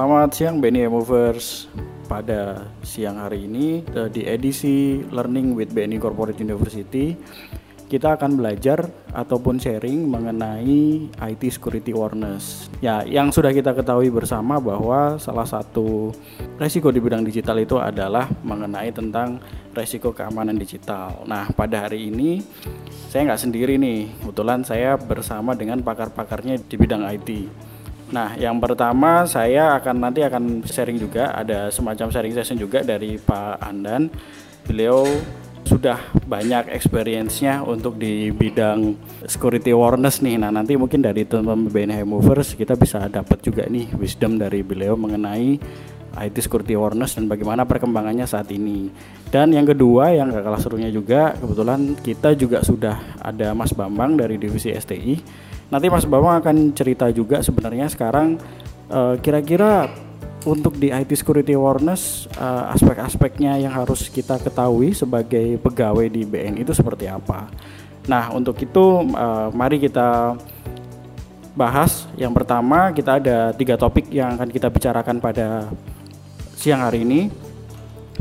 Selamat siang BNI Movers. Pada siang hari ini eh, di edisi Learning with BNI Corporate University kita akan belajar ataupun sharing mengenai IT security awareness. Ya, yang sudah kita ketahui bersama bahwa salah satu resiko di bidang digital itu adalah mengenai tentang resiko keamanan digital. Nah, pada hari ini saya nggak sendiri nih, kebetulan saya bersama dengan pakar-pakarnya di bidang IT. Nah, yang pertama saya akan nanti akan sharing juga ada semacam sharing session juga dari Pak Andan. Beliau sudah banyak experience-nya untuk di bidang security awareness nih. Nah, nanti mungkin dari teman-teman BNH Movers kita bisa dapat juga nih wisdom dari beliau mengenai IT security awareness dan bagaimana perkembangannya saat ini. Dan yang kedua yang gak kalah serunya juga kebetulan kita juga sudah ada Mas Bambang dari divisi STI Nanti Mas Bambang akan cerita juga sebenarnya sekarang uh, kira-kira untuk di IT security awareness uh, aspek-aspeknya yang harus kita ketahui sebagai pegawai di BN itu seperti apa. Nah untuk itu uh, mari kita bahas. Yang pertama kita ada tiga topik yang akan kita bicarakan pada siang hari ini,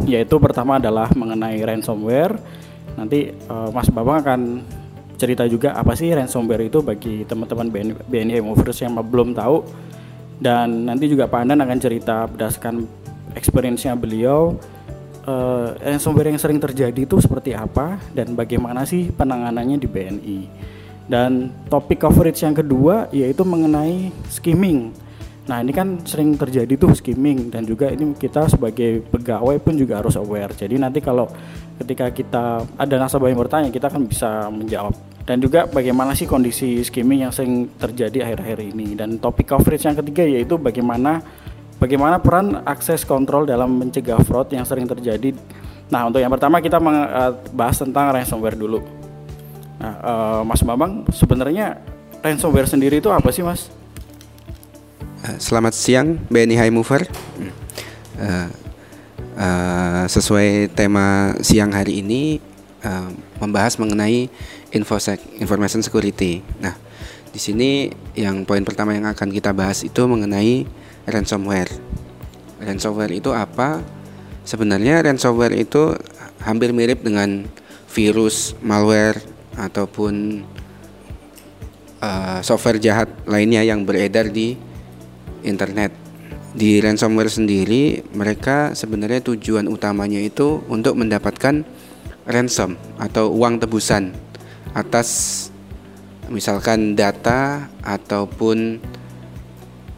yaitu pertama adalah mengenai ransomware. Nanti uh, Mas Bambang akan cerita juga apa sih ransomware itu bagi teman-teman BNI Movers yang belum tahu. Dan nanti juga Pak Andan akan cerita berdasarkan experience-nya beliau uh, ransomware yang sering terjadi itu seperti apa dan bagaimana sih penanganannya di BNI dan topik coverage yang kedua yaitu mengenai skimming. Nah ini kan sering terjadi tuh skimming dan juga ini kita sebagai pegawai pun juga harus aware. Jadi nanti kalau ketika kita ada nasabah yang bertanya kita kan bisa menjawab dan juga bagaimana sih kondisi skimming yang sering terjadi akhir-akhir ini dan topik coverage yang ketiga yaitu bagaimana bagaimana peran akses kontrol dalam mencegah fraud yang sering terjadi. Nah untuk yang pertama kita bahas tentang ransomware dulu. Nah uh, Mas Bambang sebenarnya ransomware sendiri itu apa sih Mas? Eh, selamat siang BNI High Mover. Uh, uh, sesuai tema siang hari ini uh, membahas mengenai infosec information security. Nah, di sini yang poin pertama yang akan kita bahas itu mengenai ransomware. Ransomware itu apa? Sebenarnya ransomware itu hampir mirip dengan virus, malware ataupun uh, software jahat lainnya yang beredar di internet. Di ransomware sendiri, mereka sebenarnya tujuan utamanya itu untuk mendapatkan ransom atau uang tebusan atas misalkan data ataupun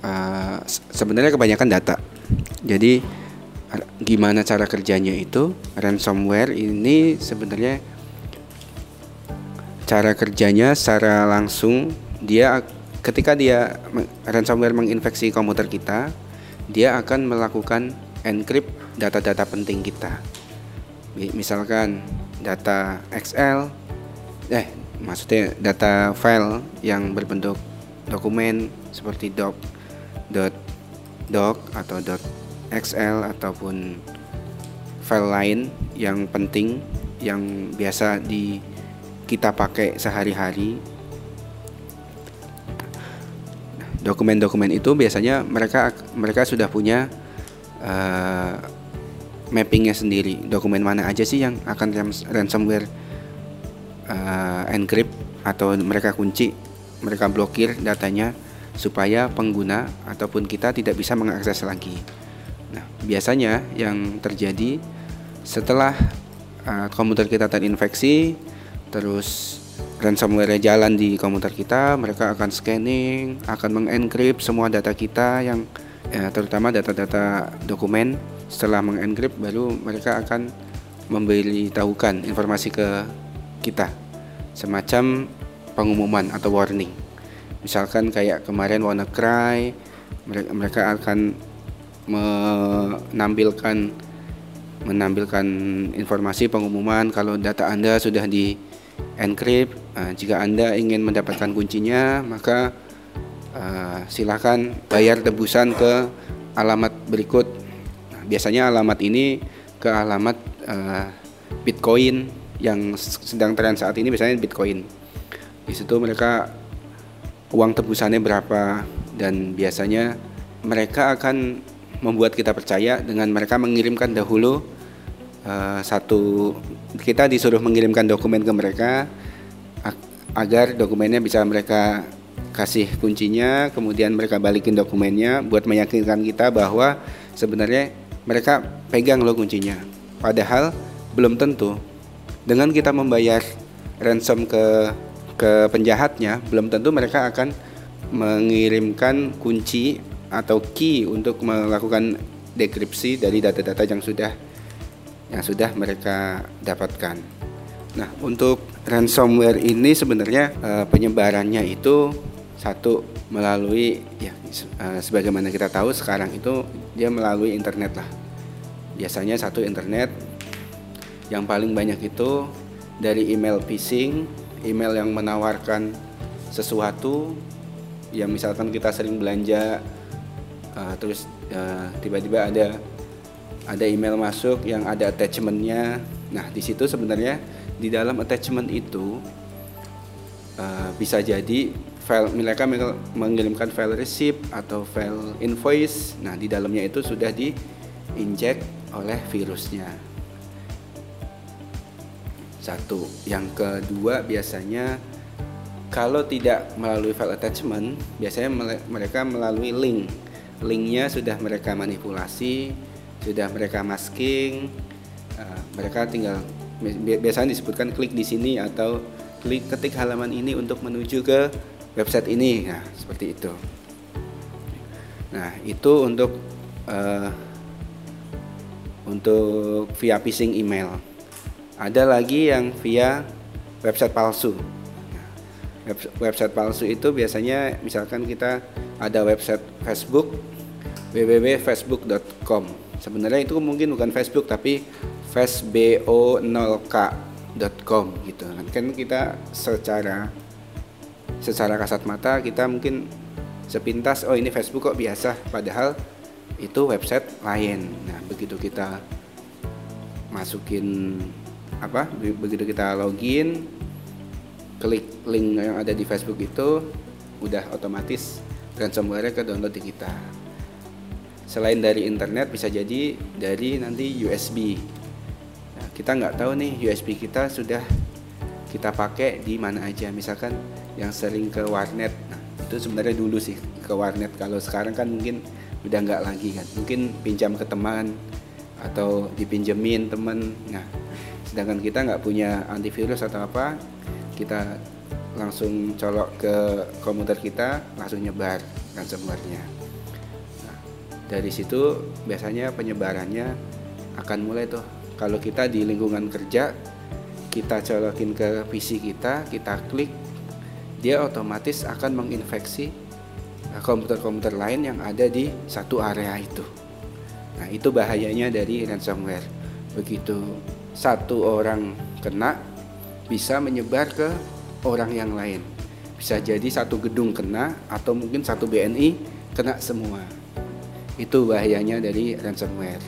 uh, sebenarnya kebanyakan data. Jadi gimana cara kerjanya itu ransomware ini sebenarnya cara kerjanya secara langsung dia ketika dia ransomware menginfeksi komputer kita dia akan melakukan encrypt data-data penting kita misalkan data Excel eh maksudnya data file yang berbentuk dokumen seperti doc dot doc atau dot XL ataupun file lain yang penting yang biasa di kita pakai sehari-hari. Dokumen-dokumen itu biasanya mereka mereka sudah punya uh, mappingnya sendiri. Dokumen mana aja sih yang akan ransomware uh, encrypt atau mereka kunci, mereka blokir datanya supaya pengguna ataupun kita tidak bisa mengakses lagi. Nah, biasanya yang terjadi setelah uh, komputer kita terinfeksi, terus ransomware jalan di komputer kita, mereka akan scanning, akan mengencrypt semua data kita yang ya, terutama data-data dokumen. Setelah mengencrypt, baru mereka akan memberitahukan informasi ke kita semacam pengumuman atau warning. Misalkan kayak kemarin WannaCry, mereka, akan menampilkan menampilkan informasi pengumuman kalau data Anda sudah di encrypt. Uh, jika Anda ingin mendapatkan kuncinya, maka uh, silakan bayar tebusan ke alamat berikut. Nah, biasanya alamat ini ke alamat uh, Bitcoin yang sedang tren saat ini biasanya Bitcoin. Di situ mereka uang tebusannya berapa dan biasanya mereka akan membuat kita percaya dengan mereka mengirimkan dahulu uh, satu kita disuruh mengirimkan dokumen ke mereka agar dokumennya bisa mereka kasih kuncinya kemudian mereka balikin dokumennya buat meyakinkan kita bahwa sebenarnya mereka pegang loh kuncinya padahal belum tentu dengan kita membayar ransom ke ke penjahatnya belum tentu mereka akan mengirimkan kunci atau key untuk melakukan dekripsi dari data-data yang sudah yang sudah mereka dapatkan. Nah, untuk ransomware ini sebenarnya e, penyebarannya itu satu melalui ya e, sebagaimana kita tahu sekarang itu dia melalui internet lah. Biasanya satu internet yang paling banyak itu dari email phishing, email yang menawarkan sesuatu yang misalkan kita sering belanja uh, terus uh, tiba-tiba ada ada email masuk yang ada attachmentnya. Nah di situ sebenarnya di dalam attachment itu uh, bisa jadi file mereka mengirimkan file receipt atau file invoice. Nah di dalamnya itu sudah diinjek oleh virusnya satu. Yang kedua biasanya kalau tidak melalui file attachment biasanya mereka melalui link. Linknya sudah mereka manipulasi sudah mereka masking uh, mereka tinggal biasanya disebutkan klik di sini atau klik ketik halaman ini untuk menuju ke website ini. Nah seperti itu. Nah itu untuk uh, untuk via phishing email ada lagi yang via website palsu. Website palsu itu biasanya misalkan kita ada website Facebook www.facebook.com sebenarnya itu mungkin bukan Facebook tapi facebook0k.com gitu. Kan kita secara secara kasat mata kita mungkin sepintas oh ini Facebook kok biasa padahal itu website lain. Nah begitu kita masukin apa begitu kita login klik link yang ada di Facebook itu udah otomatis ransomware ke download di kita. Selain dari internet bisa jadi dari nanti USB nah, kita nggak tahu nih USB kita sudah kita pakai di mana aja. Misalkan yang sering ke warnet. Nah itu sebenarnya dulu sih ke warnet. Kalau sekarang kan mungkin udah nggak lagi kan. Mungkin pinjam ke teman atau dipinjemin temen nah sedangkan kita nggak punya antivirus atau apa kita langsung colok ke komputer kita langsung nyebar ransomware-nya. Dari situ biasanya penyebarannya akan mulai tuh. Kalau kita di lingkungan kerja kita colokin ke PC kita kita klik dia otomatis akan menginfeksi uh, komputer-komputer lain yang ada di satu area itu. Nah itu bahayanya dari ransomware. Begitu satu orang kena bisa menyebar ke orang yang lain. Bisa jadi satu gedung kena atau mungkin satu BNI kena semua. Itu bahayanya dari ransomware.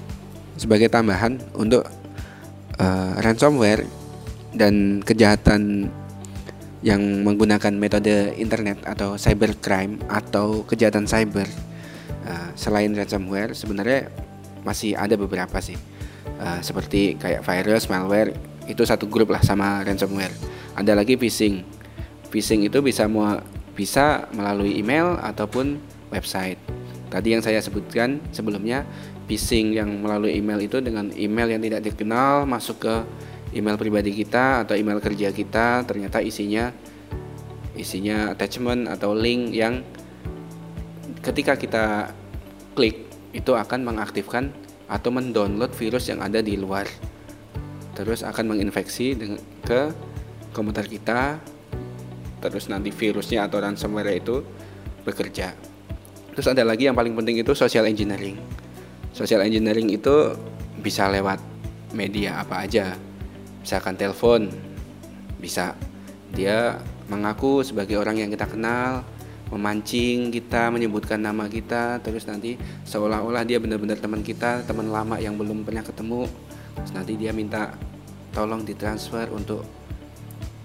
Sebagai tambahan untuk uh, ransomware dan kejahatan yang menggunakan metode internet atau cybercrime atau kejahatan cyber uh, selain ransomware sebenarnya masih ada beberapa sih uh, seperti kayak virus, malware itu satu grup lah sama ransomware. Ada lagi phishing. Phishing itu bisa mau bisa melalui email ataupun website. Tadi yang saya sebutkan sebelumnya phishing yang melalui email itu dengan email yang tidak dikenal masuk ke email pribadi kita atau email kerja kita ternyata isinya isinya attachment atau link yang ketika kita klik itu akan mengaktifkan atau mendownload virus yang ada di luar. Terus akan menginfeksi ke komputer kita. Terus nanti virusnya atau ransomware itu bekerja. Terus ada lagi yang paling penting itu social engineering. Social engineering itu bisa lewat media apa aja. Misalkan telepon, bisa. Dia mengaku sebagai orang yang kita kenal, memancing kita, menyebutkan nama kita, terus nanti seolah-olah dia benar-benar teman kita, teman lama yang belum pernah ketemu. Terus nanti dia minta tolong ditransfer untuk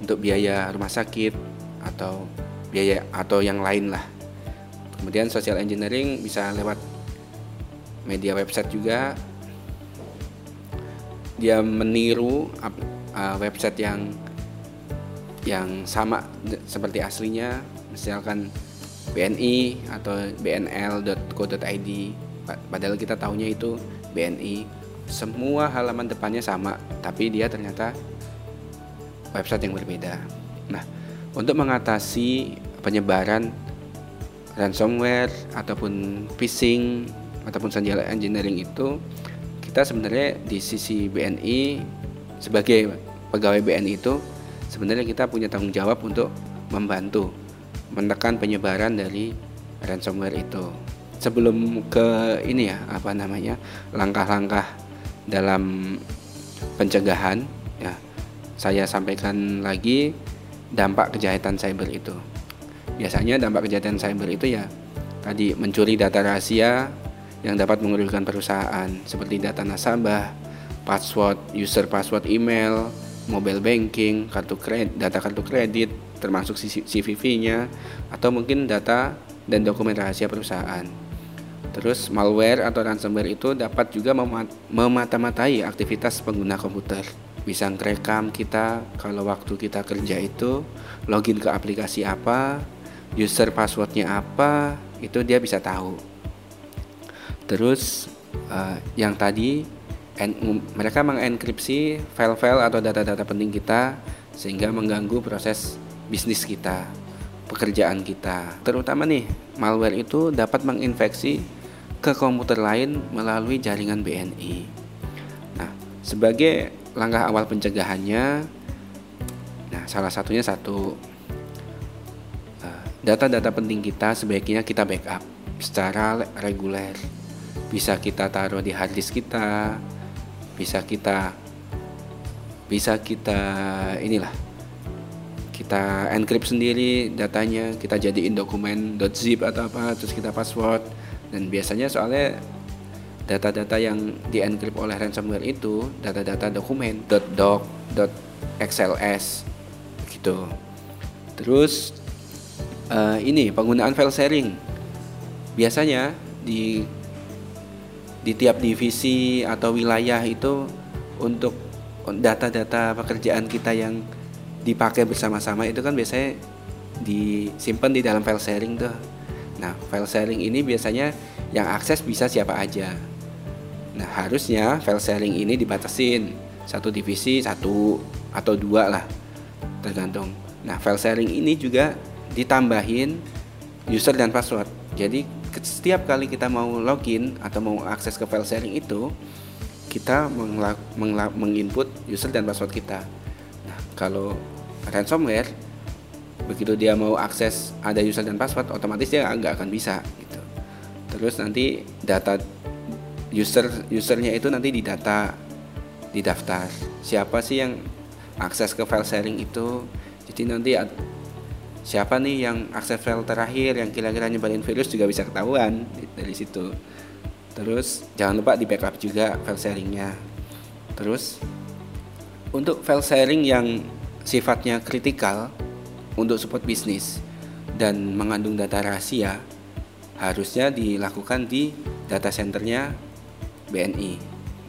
untuk biaya rumah sakit atau biaya atau yang lain lah. Kemudian social engineering bisa lewat media website juga. Dia meniru uh, website yang yang sama seperti aslinya. Misalkan BNI atau bnl.co.id padahal kita tahunya itu BNI semua halaman depannya sama tapi dia ternyata website yang berbeda. Nah untuk mengatasi penyebaran ransomware ataupun phishing ataupun social engineering itu kita sebenarnya di sisi BNI sebagai pegawai BNI itu sebenarnya kita punya tanggung jawab untuk membantu menekan penyebaran dari ransomware itu. Sebelum ke ini ya apa namanya langkah-langkah dalam pencegahan ya saya sampaikan lagi dampak kejahatan cyber itu. Biasanya dampak kejahatan cyber itu ya tadi mencuri data rahasia yang dapat merugikan perusahaan seperti data nasabah, password, user password email, mobile banking, kartu kredit, data kartu kredit, termasuk CVV-nya atau mungkin data dan dokumen rahasia perusahaan. Terus malware atau ransomware itu dapat juga memata-matai aktivitas pengguna komputer. Bisa ngerekam kita kalau waktu kita kerja itu login ke aplikasi apa, user passwordnya apa, itu dia bisa tahu Terus uh, yang tadi en, mereka mengenkripsi file-file atau data-data penting kita sehingga mengganggu proses bisnis kita, pekerjaan kita. Terutama nih, malware itu dapat menginfeksi ke komputer lain melalui jaringan BNI. Nah, sebagai langkah awal pencegahannya, nah salah satunya satu eh, data-data penting kita sebaiknya kita backup secara reguler bisa kita taruh di harddisk kita bisa kita bisa kita inilah kita encrypt sendiri datanya kita jadiin dokumen .zip atau apa terus kita password. Dan biasanya soalnya data-data yang di encrypt oleh ransomware itu data-data dokumen .doc .xls gitu. Terus uh, ini penggunaan file sharing. Biasanya di di tiap divisi atau wilayah itu untuk data-data pekerjaan kita yang dipakai bersama-sama itu kan biasanya disimpan di dalam file sharing tuh. Nah, file sharing ini biasanya yang akses bisa siapa aja. Nah, harusnya file sharing ini dibatasin satu divisi satu atau dua lah, tergantung. Nah, file sharing ini juga ditambahin user dan password. Jadi setiap kali kita mau login atau mau akses ke file sharing itu kita menginput user dan password kita. Kalau ransomware begitu dia mau akses ada user dan password otomatis dia nggak akan bisa gitu. Terus nanti data user usernya itu nanti didata di daftar. Siapa sih yang akses ke file sharing itu? Jadi nanti siapa nih yang akses file terakhir yang kira-kira nyebarin virus juga bisa ketahuan dari situ terus jangan lupa di backup juga file sharingnya terus untuk file sharing yang sifatnya kritikal untuk support bisnis dan mengandung data rahasia harusnya dilakukan di data centernya BNI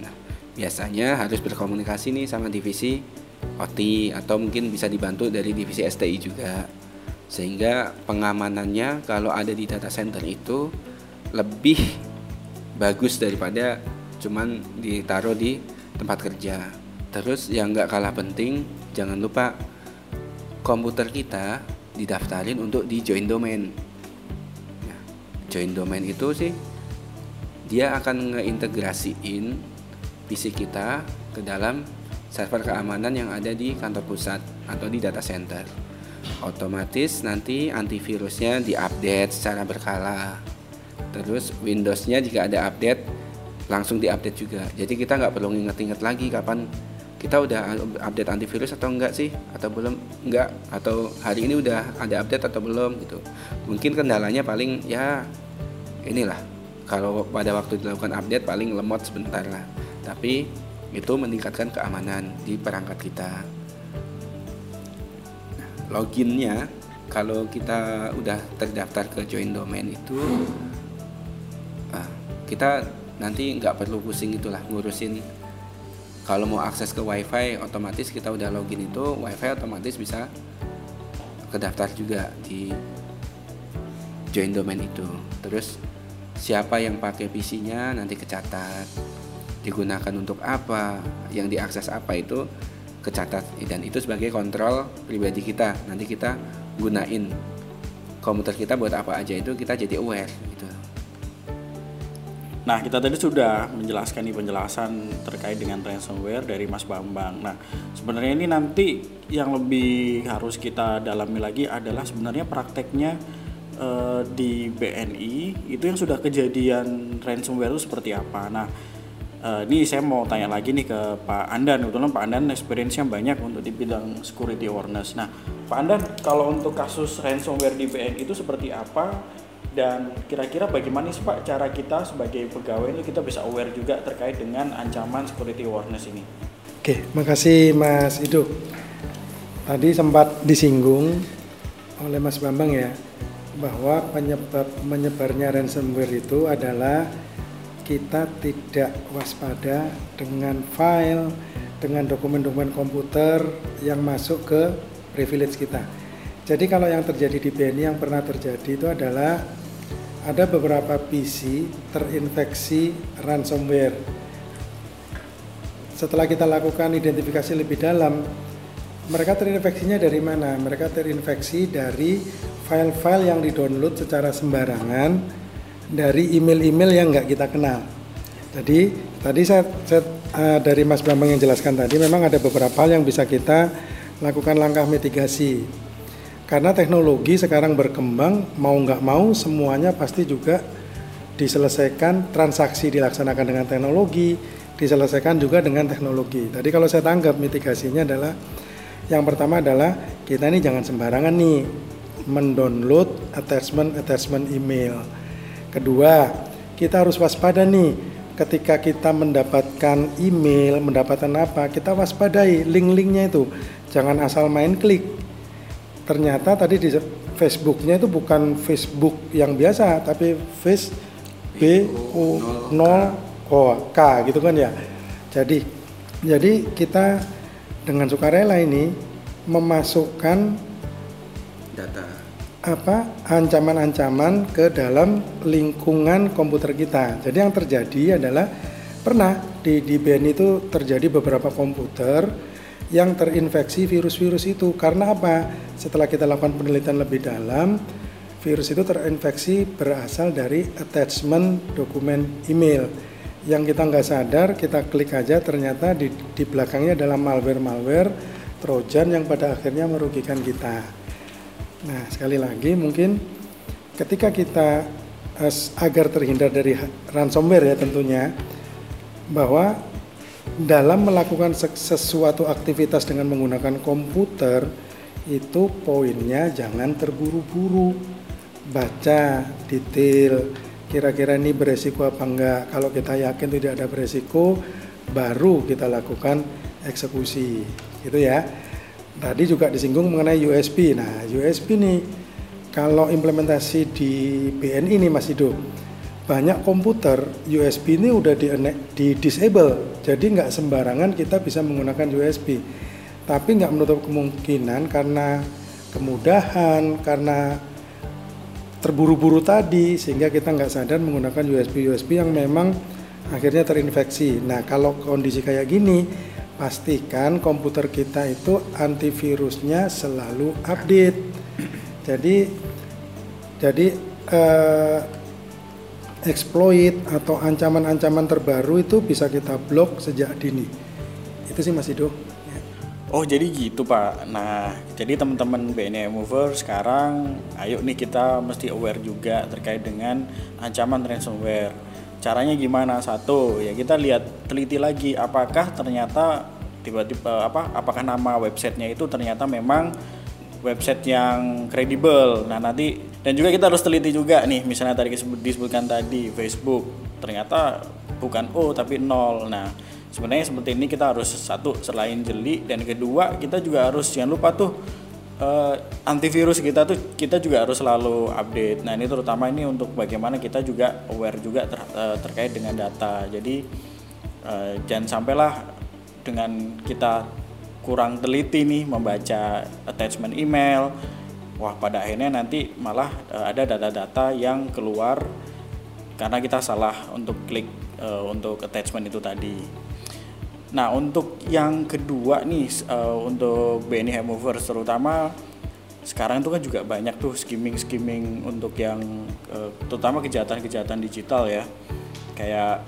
nah biasanya harus berkomunikasi nih sama divisi OT atau mungkin bisa dibantu dari divisi STI juga. Sehingga pengamanannya kalau ada di data center itu lebih bagus daripada cuman ditaruh di tempat kerja terus yang nggak kalah penting jangan lupa komputer kita didaftarin untuk di join domain. Nah, join domain itu sih dia akan ngeintegrasiin PC kita ke dalam server keamanan yang ada di kantor pusat atau di data center. Otomatis nanti antivirusnya diupdate secara berkala. Terus Windowsnya jika ada update langsung diupdate juga. Jadi kita nggak perlu inget-inget lagi kapan kita udah update antivirus atau enggak sih? Atau belum? Enggak. Atau hari ini udah ada update atau belum gitu. Mungkin kendalanya paling ya inilah. Kalau pada waktu dilakukan update paling lemot sebentar lah. Tapi itu meningkatkan keamanan di perangkat kita. Loginnya kalau kita udah terdaftar ke join domain itu uh, kita nanti nggak perlu pusing itulah ngurusin kalau mau akses ke wifi otomatis kita udah login itu wifi otomatis bisa kedaftar juga di join domain itu. Terus siapa yang pakai PC-nya nanti kecatat. Digunakan untuk apa yang diakses apa itu kecatat. Dan itu sebagai kontrol pribadi kita. Nanti kita gunain komputer kita buat apa aja itu kita jadi aware gitu Nah, kita tadi sudah menjelaskan nih penjelasan terkait dengan ransomware dari Mas Bambang. Nah, sebenarnya ini nanti yang lebih harus kita dalami lagi adalah sebenarnya prakteknya eh, di BNI itu yang sudah kejadian ransomware itu seperti apa. Nah, eh, ini saya mau tanya lagi nih ke Pak Andan. Kebetulan Pak Andan experience-nya banyak untuk di bidang security awareness. Nah, Pak Andan, kalau untuk kasus ransomware di BNI itu seperti apa? Dan kira-kira bagaimana sih Pak cara kita sebagai pegawai itu kita bisa aware juga terkait dengan ancaman security awareness ini. Oke, makasih Mas Ido. Tadi sempat disinggung oleh Mas Bambang ya bahwa penyebab menyebarnya ransomware itu adalah kita tidak waspada dengan file, dengan dokumen-dokumen komputer yang masuk ke privilege kita. Jadi kalau yang terjadi di BNI yang pernah terjadi itu adalah ada beberapa PC terinfeksi ransomware. Setelah kita lakukan identifikasi lebih dalam, mereka terinfeksinya dari mana? Mereka terinfeksi dari file-file yang didownload secara sembarangan dari email-email yang nggak kita kenal. Jadi tadi saya, saya uh, dari Mas Bambang yang jelaskan tadi, memang ada beberapa hal yang bisa kita lakukan langkah mitigasi karena teknologi sekarang berkembang mau nggak mau semuanya pasti juga diselesaikan transaksi dilaksanakan dengan teknologi diselesaikan juga dengan teknologi. Tadi kalau saya tanggap mitigasinya adalah yang pertama adalah kita ini jangan sembarangan nih mendownload attachment attachment email. Kedua kita harus waspada nih ketika kita mendapatkan email mendapatkan apa kita waspadai link-linknya itu. Jangan asal main klik ternyata tadi di Facebooknya itu bukan Facebook yang biasa tapi Face B U 0 O K gitu kan ya. Jadi jadi kita dengan sukarela ini memasukkan data. apa ancaman-ancaman ke dalam lingkungan komputer kita. Jadi yang terjadi adalah pernah di di BNI itu terjadi beberapa komputer yang terinfeksi virus-virus itu. Karena apa? Setelah kita lakukan penelitian lebih dalam, virus itu terinfeksi berasal dari attachment dokumen email. Yang kita nggak sadar, kita klik aja ternyata di, di belakangnya adalah malware-malware trojan yang pada akhirnya merugikan kita. Nah, sekali lagi mungkin ketika kita agar terhindar dari ransomware ya tentunya bahwa dalam melakukan sesuatu aktivitas dengan menggunakan komputer itu poinnya jangan terburu-buru. Baca detail kira-kira ini beresiko apa enggak. Kalau kita yakin tidak ada beresiko baru kita lakukan eksekusi. Gitu ya. Tadi juga disinggung mengenai USB nah USB nih kalau implementasi di BNI ini Mas Hidup banyak komputer USB ini udah di, di disable. Jadi nggak sembarangan kita bisa menggunakan USB tapi nggak menutup kemungkinan karena kemudahan karena terburu-buru tadi sehingga kita nggak sadar menggunakan USB USB yang memang akhirnya terinfeksi. Nah kalau kondisi kayak gini pastikan komputer kita itu antivirusnya selalu update. Jadi jadi eh, exploit atau ancaman-ancaman terbaru itu bisa kita blok sejak dini. Itu sih Mas Ido. Oh jadi gitu Pak. Nah jadi teman-teman BNI Mover sekarang ayo nih kita mesti aware juga terkait dengan ancaman ransomware. Caranya gimana? Satu ya kita lihat teliti lagi apakah ternyata tiba-tiba apa apakah nama websitenya itu ternyata memang website yang kredibel. Nah nanti dan juga kita harus teliti juga nih misalnya tadi disebutkan tadi Facebook ternyata bukan O tapi nol nah sebenarnya seperti ini kita harus satu selain jeli dan kedua kita juga harus jangan lupa tuh uh, antivirus kita tuh kita juga harus selalu update. Nah ini terutama ini untuk bagaimana kita juga aware juga ter, uh, terkait dengan data. Jadi uh, jangan sampailah dengan kita kurang teliti nih membaca attachment email, wah pada akhirnya nanti malah uh, ada data-data yang keluar karena kita salah untuk klik uh, untuk attachment itu tadi. Nah untuk yang kedua nih uh, untuk BNI Movers terutama sekarang itu kan juga banyak tuh skimming skimming untuk yang terutama kejahatan-kejahatan digital ya kayak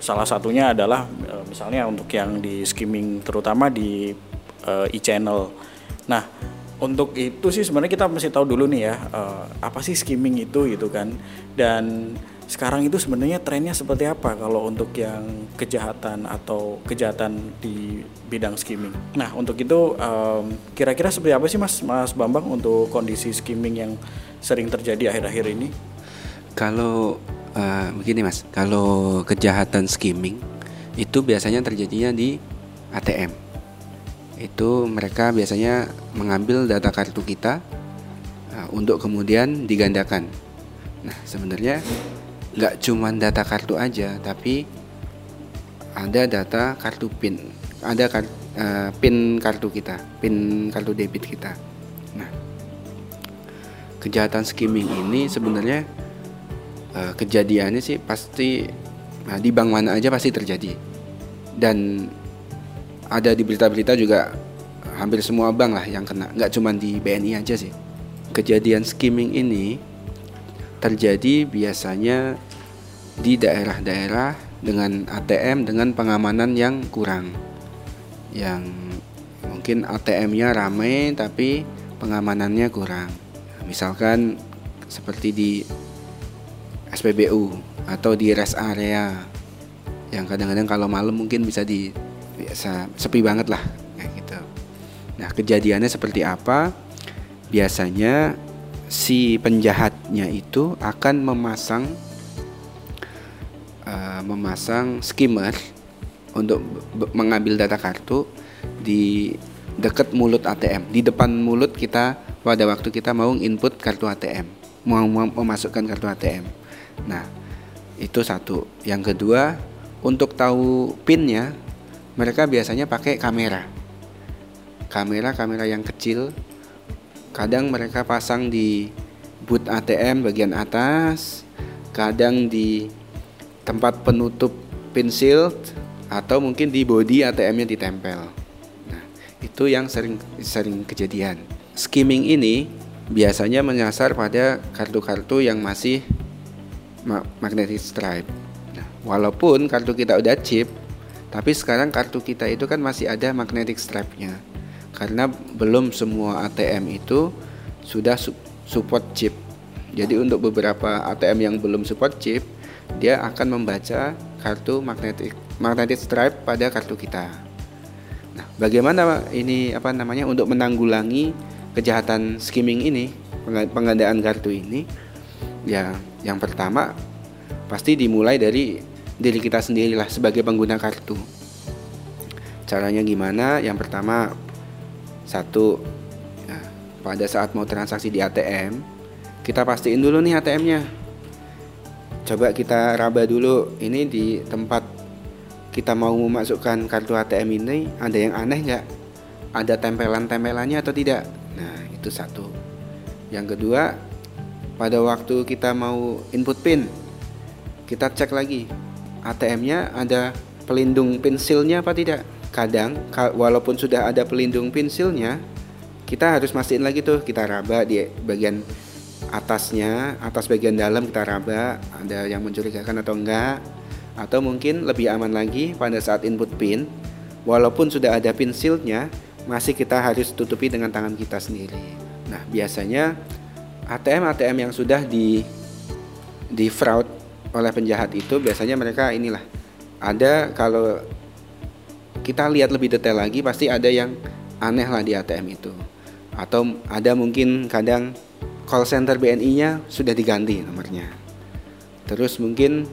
salah satunya adalah misalnya untuk yang di skimming terutama di e-channel. Nah untuk itu sih sebenarnya kita mesti tahu dulu nih ya uh, apa sih skimming itu gitu kan dan sekarang itu sebenarnya trennya seperti apa kalau untuk yang kejahatan atau kejahatan di bidang skimming. Nah untuk itu kira kira-kira seperti apa sih mas Mas Bambang untuk kondisi skimming yang sering terjadi akhir-akhir ini? Kalau uh, begini mas, kalau kejahatan skimming itu biasanya terjadinya di ATM. Itu mereka biasanya mengambil data kartu kita uh, untuk kemudian digandakan. Nah sebenarnya nggak cuma data kartu aja tapi ada data kartu pin ada kar, uh, pin kartu kita pin kartu debit kita nah kejahatan skimming ini sebenarnya uh, kejadiannya sih pasti nah, di bank mana aja pasti terjadi dan ada di berita-berita juga hampir semua bank lah yang kena. Nggak cuma di BNI aja sih. Kejadian skimming ini terjadi biasanya di daerah-daerah dengan ATM dengan pengamanan yang kurang. Yang mungkin ATM-nya ramai tapi pengamanannya kurang. Misalkan seperti di SPBU atau di rest area yang kadang-kadang kalau malam mungkin bisa di biasa sepi banget lah kayak gitu. Nah kejadiannya seperti apa? Biasanya si penjahatnya itu akan memasang uh, memasang skimmer untuk mengambil data kartu di dekat mulut ATM, di depan mulut kita pada waktu kita mau input kartu ATM, mau memasukkan kartu ATM. Nah, itu satu. Yang kedua, untuk tahu pinnya, mereka biasanya pakai kamera. Kamera-kamera yang kecil, kadang mereka pasang di boot ATM bagian atas, kadang di tempat penutup pensil atau mungkin di body ATM-nya ditempel. Nah, itu yang sering sering kejadian. Skimming ini biasanya menyasar pada kartu-kartu yang masih magnetic stripe. Nah, walaupun kartu kita udah chip, tapi sekarang kartu kita itu kan masih ada magnetic stripe-nya. Karena belum semua ATM itu sudah support chip. Jadi untuk beberapa ATM yang belum support chip, dia akan membaca kartu magnetic magnetic stripe pada kartu kita. Nah, bagaimana ini apa namanya untuk menanggulangi kejahatan skimming ini, penggandaan kartu ini? Ya, yang pertama pasti dimulai dari diri kita sendirilah sebagai pengguna kartu. Caranya gimana? Yang pertama satu ya, pada saat mau transaksi di ATM, kita pastiin dulu nih ATM-nya coba kita raba dulu ini di tempat kita mau memasukkan kartu ATM ini ada yang aneh nggak? Ada tempelan-tempelannya atau tidak? Nah itu satu. Yang kedua pada waktu kita mau input pin kita cek lagi ATM-nya ada pelindung pensilnya apa tidak? Kadang walaupun sudah ada pelindung pensilnya kita harus mastiin lagi tuh. Kita raba di bagian atasnya atas bagian dalam kita raba ada yang mencurigakan atau enggak. Atau mungkin lebih aman lagi pada saat input pin walaupun sudah ada pin shieldnya masih kita harus tutupi dengan tangan kita sendiri. Nah biasanya ATM ATM yang sudah di di fraud oleh penjahat itu biasanya mereka inilah ada kalau kita lihat lebih detail lagi pasti ada yang aneh lah di ATM itu atau ada mungkin kadang call center BNI-nya sudah diganti nomornya. Terus mungkin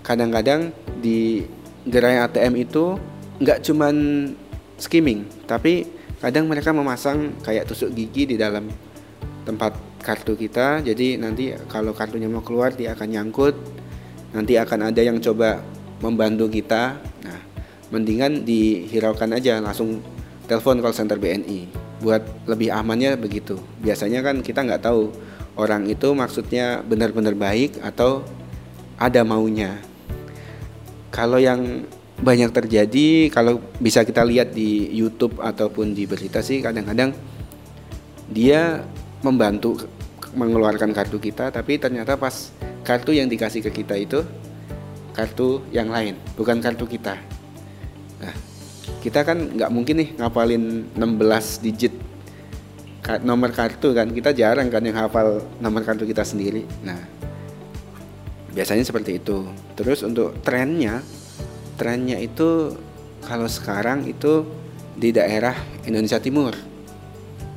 kadang-kadang di gerai ATM itu nggak cuman skimming, tapi kadang mereka memasang kayak tusuk gigi di dalam tempat kartu kita. Jadi nanti kalau kartunya mau keluar dia akan nyangkut. Nanti akan ada yang coba membantu kita. Nah mendingan dihiraukan aja langsung telepon call center BNI buat lebih amannya begitu. Biasanya kan kita nggak tahu orang itu maksudnya benar-benar baik atau ada maunya. Kalau yang banyak terjadi kalau bisa kita lihat di YouTube ataupun di berita sih kadang-kadang dia membantu mengeluarkan kartu kita tapi ternyata pas kartu yang dikasih ke kita itu kartu yang lain bukan kartu kita. Nah kita kan nggak mungkin nih ngapalin 16 digit nomor kartu kan. Kita jarang kan yang hafal nomor kartu kita sendiri. Nah biasanya seperti itu. Terus untuk trennya trennya itu kalau sekarang itu di daerah Indonesia Timur.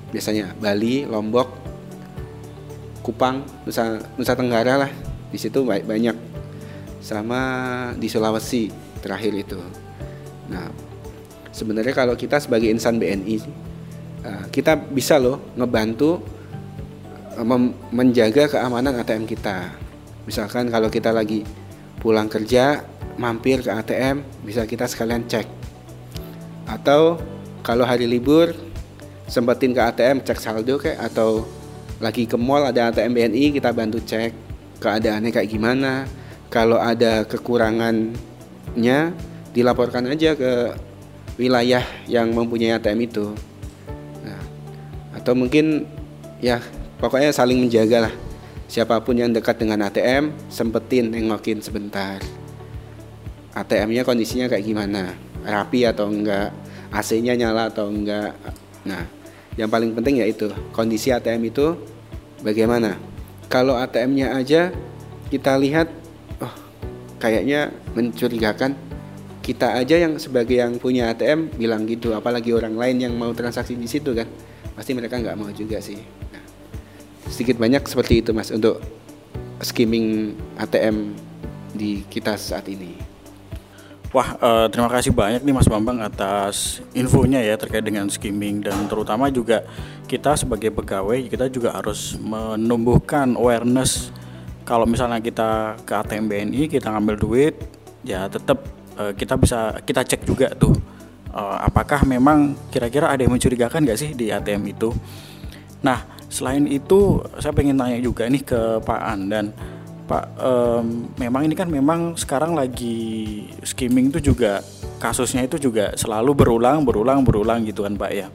Biasanya Bali, Lombok, Kupang, Nusa Nusa Tenggara lah di situ banyak sama di Sulawesi terakhir itu. Nah sebenarnya kalau kita sebagai insan BNI eh, kita bisa loh ngebantu eh, menjaga keamanan ATM kita. Misalkan kalau kita lagi pulang kerja mampir ke ATM bisa kita sekalian cek atau kalau hari libur sempetin ke ATM cek saldo kayak atau lagi ke mall ada ATM BNI kita bantu cek keadaannya kayak gimana. Kalau ada kekurangannya dilaporkan aja ke wilayah yang mempunyai ATM itu. Nah, atau mungkin ya pokoknya saling menjaga lah. Siapa pun yang dekat dengan ATM sempetin nengokin sebentar. ATM-nya kondisinya kayak gimana? Rapi atau enggak? AC-nya nyala atau enggak? Nah yang paling penting yaitu kondisi ATM itu bagaimana. Kalau ATM-nya aja kita lihat oh kayaknya mencurigakan. Kita aja yang sebagai yang punya ATM bilang gitu apalagi orang lain yang mau transaksi di situ kan. Pasti mereka nggak mau juga sih. Nah, sedikit banyak seperti itu mas untuk skimming ATM di kita saat ini Wah, uh, terima kasih banyak nih Mas Bambang atas infonya ya terkait dengan skimming. Dan terutama juga kita sebagai pegawai kita juga harus menumbuhkan awareness. Kalau misalnya kita ke ATM BNI kita ngambil duit ya tetap uh, kita bisa kita cek juga tuh uh, apakah memang kira-kira ada yang mencurigakan nggak sih di ATM itu. Nah, selain itu saya pengen tanya juga nih ke Pak Andan Pak, um, memang ini kan memang sekarang lagi skimming itu juga kasusnya itu juga selalu berulang, berulang, berulang gitu kan Pak ya.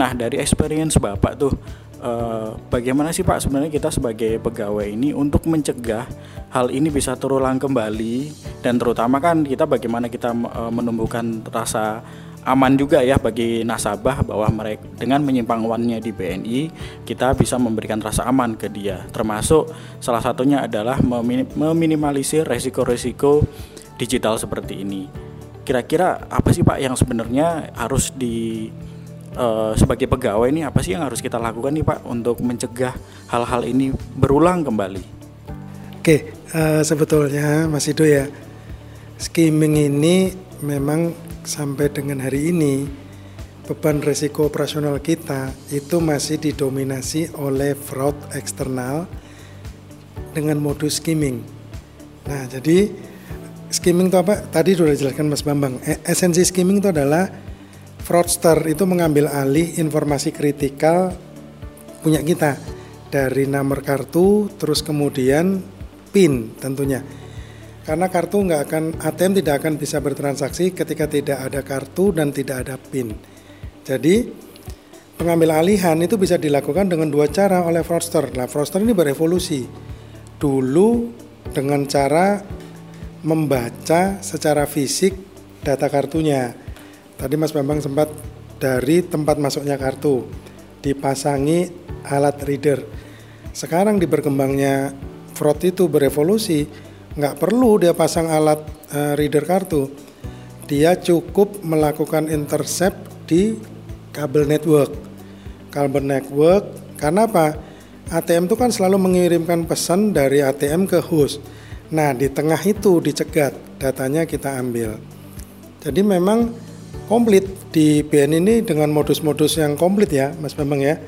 Nah dari experience Bapak tuh, uh, bagaimana sih Pak sebenarnya kita sebagai pegawai ini untuk mencegah hal ini bisa terulang kembali dan terutama kan kita bagaimana kita uh, menumbuhkan rasa aman juga ya bagi nasabah bahwa mereka dengan menyimpang uangnya di BNI kita bisa memberikan rasa aman ke dia. Termasuk salah satunya adalah meminimalisir resiko-resiko digital seperti ini. Kira-kira apa sih Pak yang sebenarnya harus di uh, sebagai pegawai ini apa sih yang harus kita lakukan nih Pak untuk mencegah hal-hal ini berulang kembali? Oke uh, sebetulnya Mas Ido ya skimming ini memang sampai dengan hari ini beban resiko operasional kita itu masih didominasi oleh fraud eksternal dengan modus skimming. Nah, jadi skimming itu apa? Tadi sudah dijelaskan Mas Bambang. E, esensi skimming itu adalah fraudster itu mengambil alih informasi kritikal punya kita dari nomor kartu terus kemudian PIN tentunya karena kartu nggak akan ATM tidak akan bisa bertransaksi ketika tidak ada kartu dan tidak ada PIN. Jadi pengambil alihan itu bisa dilakukan dengan dua cara oleh fraudster. Nah, fraudster ini berevolusi. Dulu dengan cara membaca secara fisik data kartunya. Tadi Mas Bambang sempat dari tempat masuknya kartu dipasangi alat reader. Sekarang di berkembangnya fraud itu berevolusi nggak perlu dia pasang alat uh, reader kartu. Dia cukup melakukan intercept di kabel network. Kabel network karena apa? ATM itu kan selalu mengirimkan pesan dari ATM ke host. Nah di tengah itu dicegat datanya kita ambil. Jadi memang komplit di BN ini dengan modus-modus yang komplit ya Mas Bambang ya.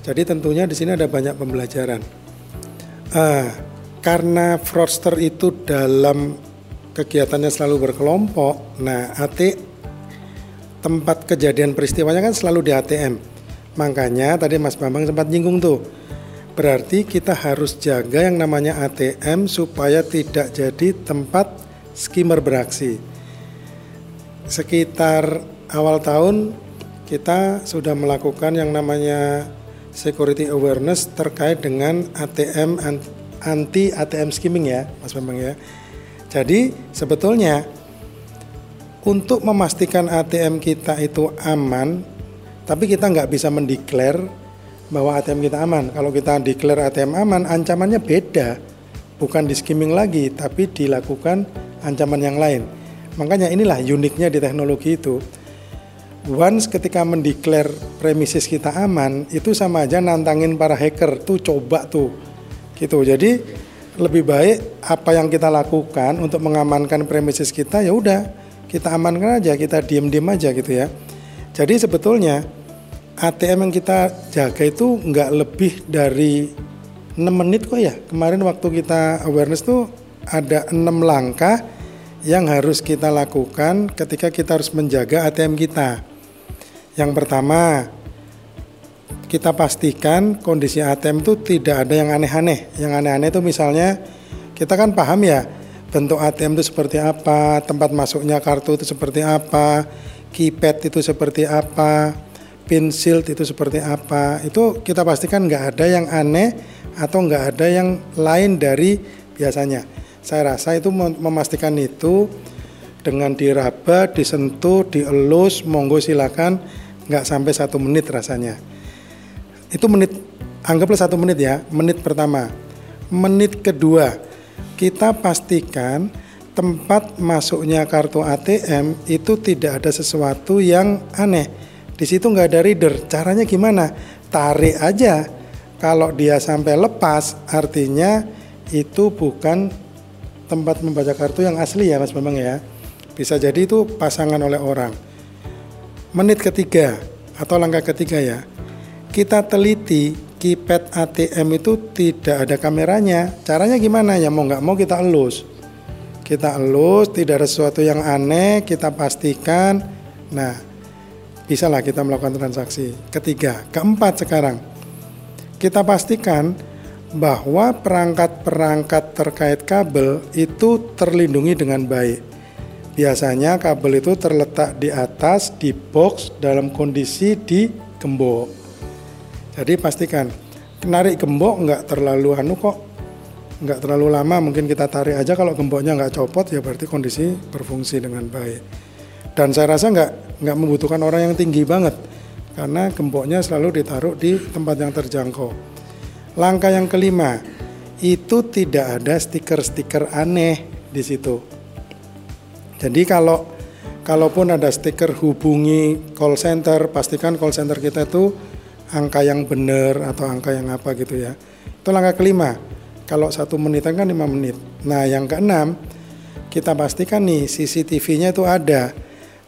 Jadi tentunya di sini ada banyak pembelajaran. Uh, karena fraudster itu dalam kegiatannya selalu berkelompok nah AT tempat kejadian peristiwanya kan selalu di ATM makanya tadi Mas Bambang sempat nyinggung tuh berarti kita harus jaga yang namanya ATM supaya tidak jadi tempat skimmer beraksi. Sekitar awal tahun kita sudah melakukan yang namanya security awareness terkait dengan ATM anti ATM skimming ya Mas Bambang ya. Jadi sebetulnya untuk memastikan ATM kita itu aman, tapi kita nggak bisa mendeklar bahwa ATM kita aman. Kalau kita declare ATM aman, ancamannya beda, bukan di skimming lagi, tapi dilakukan ancaman yang lain. Makanya inilah uniknya di teknologi itu. Once ketika mendeklar premises kita aman, itu sama aja nantangin para hacker tuh coba tuh. Gitu. Jadi lebih baik apa yang kita lakukan untuk mengamankan premises kita ya udah kita amankan aja, kita diem-diem aja gitu ya. Jadi sebetulnya ATM yang kita jaga itu nggak lebih dari 6 menit kok ya. Kemarin waktu kita awareness tuh ada 6 langkah yang harus kita lakukan ketika kita harus menjaga ATM kita. Yang pertama, kita pastikan kondisi ATM itu tidak ada yang aneh-aneh. Yang aneh-aneh itu misalnya kita kan paham ya bentuk ATM itu seperti apa, tempat masuknya kartu itu seperti apa, keypad itu seperti apa, pin itu seperti apa. Itu kita pastikan nggak ada yang aneh atau nggak ada yang lain dari biasanya. Saya rasa itu memastikan itu dengan diraba, disentuh, dielus, monggo silakan nggak sampai satu menit rasanya. Itu menit, anggaplah satu menit ya, menit pertama. Menit kedua, kita pastikan tempat masuknya kartu ATM itu tidak ada sesuatu yang aneh. Di situ nggak ada reader. Caranya gimana? Tarik aja. Kalau dia sampai lepas, artinya itu bukan tempat membaca kartu yang asli ya Mas Bambang ya. Bisa jadi itu pasangan oleh orang. Menit ketiga atau langkah ketiga ya. Kita teliti keypad ATM itu tidak ada kameranya. Caranya gimana ya? Mau nggak mau kita elus. Kita elus, tidak ada sesuatu yang aneh, kita pastikan. Nah, bisalah kita melakukan transaksi. Ketiga, keempat sekarang. Kita pastikan bahwa perangkat-perangkat terkait kabel itu terlindungi dengan baik. Biasanya kabel itu terletak di atas di box dalam kondisi di gembok. Jadi pastikan menarik gembok nggak terlalu anu kok nggak terlalu lama mungkin kita tarik aja. Kalau gemboknya nggak copot ya berarti kondisi berfungsi dengan baik. Dan saya rasa nggak nggak membutuhkan orang yang tinggi banget karena gemboknya selalu ditaruh di tempat yang terjangkau. Langkah yang kelima, itu tidak ada stiker-stiker aneh di situ. Jadi kalau kalaupun ada stiker hubungi call center, pastikan call center kita itu angka yang benar atau angka yang apa gitu ya. Itu langkah kelima. Kalau satu menit kan lima menit. Nah yang keenam, kita pastikan nih CCTV-nya itu ada.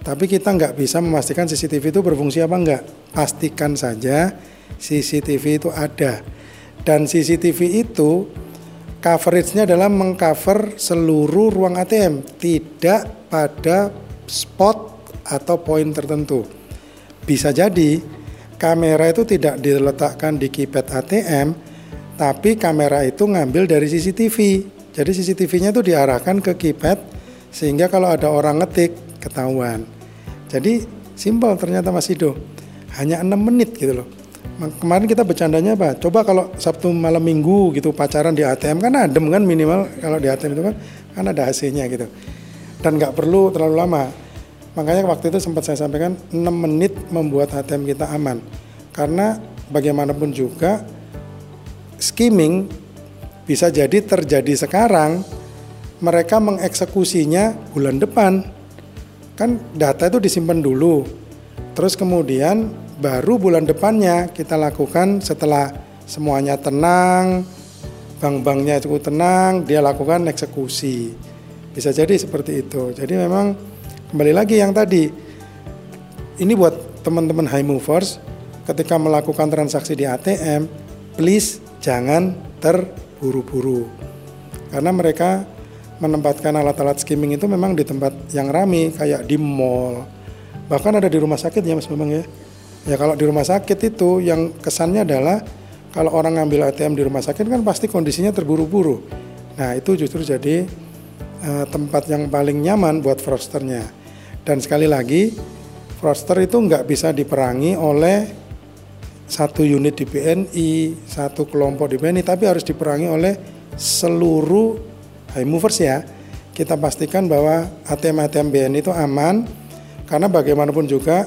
Tapi kita nggak bisa memastikan CCTV itu berfungsi apa enggak. Pastikan saja CCTV itu ada dan CCTV itu coveragenya adalah mengcover seluruh ruang ATM, tidak pada spot atau poin tertentu. Bisa jadi kamera itu tidak diletakkan di keypad ATM, tapi kamera itu ngambil dari CCTV. Jadi CCTV-nya itu diarahkan ke keypad sehingga kalau ada orang ngetik ketahuan. Jadi simpel ternyata Mas Ido. Hanya 6 menit gitu loh kemarin kita bercandanya apa? Coba kalau Sabtu malam Minggu gitu pacaran di ATM kan adem kan minimal kalau di ATM itu kan kan ada hasilnya gitu. Dan nggak perlu terlalu lama. Makanya waktu itu sempat saya sampaikan 6 menit membuat ATM kita aman. Karena bagaimanapun juga skimming bisa jadi terjadi sekarang mereka mengeksekusinya bulan depan. Kan data itu disimpan dulu. Terus kemudian baru bulan depannya kita lakukan setelah semuanya tenang, bank-banknya cukup tenang, dia lakukan eksekusi. Bisa jadi seperti itu. Jadi memang kembali lagi yang tadi ini buat teman-teman high movers ketika melakukan transaksi di ATM, please jangan terburu-buru. Karena mereka menempatkan alat-alat skimming itu memang di tempat yang ramai kayak di mall. Bahkan ada di rumah sakit ya Mas Bambang ya. Ya kalau di rumah sakit itu yang kesannya adalah kalau orang ngambil ATM di rumah sakit kan pasti kondisinya terburu-buru. Nah itu justru jadi uh, tempat yang paling nyaman buat fraudsternya. Dan sekali lagi fraudster itu nggak bisa diperangi oleh satu unit di BNI, satu kelompok di BNI, tapi harus diperangi oleh seluruh high movers ya. Kita pastikan bahwa ATM-ATM BNI itu aman, karena bagaimanapun juga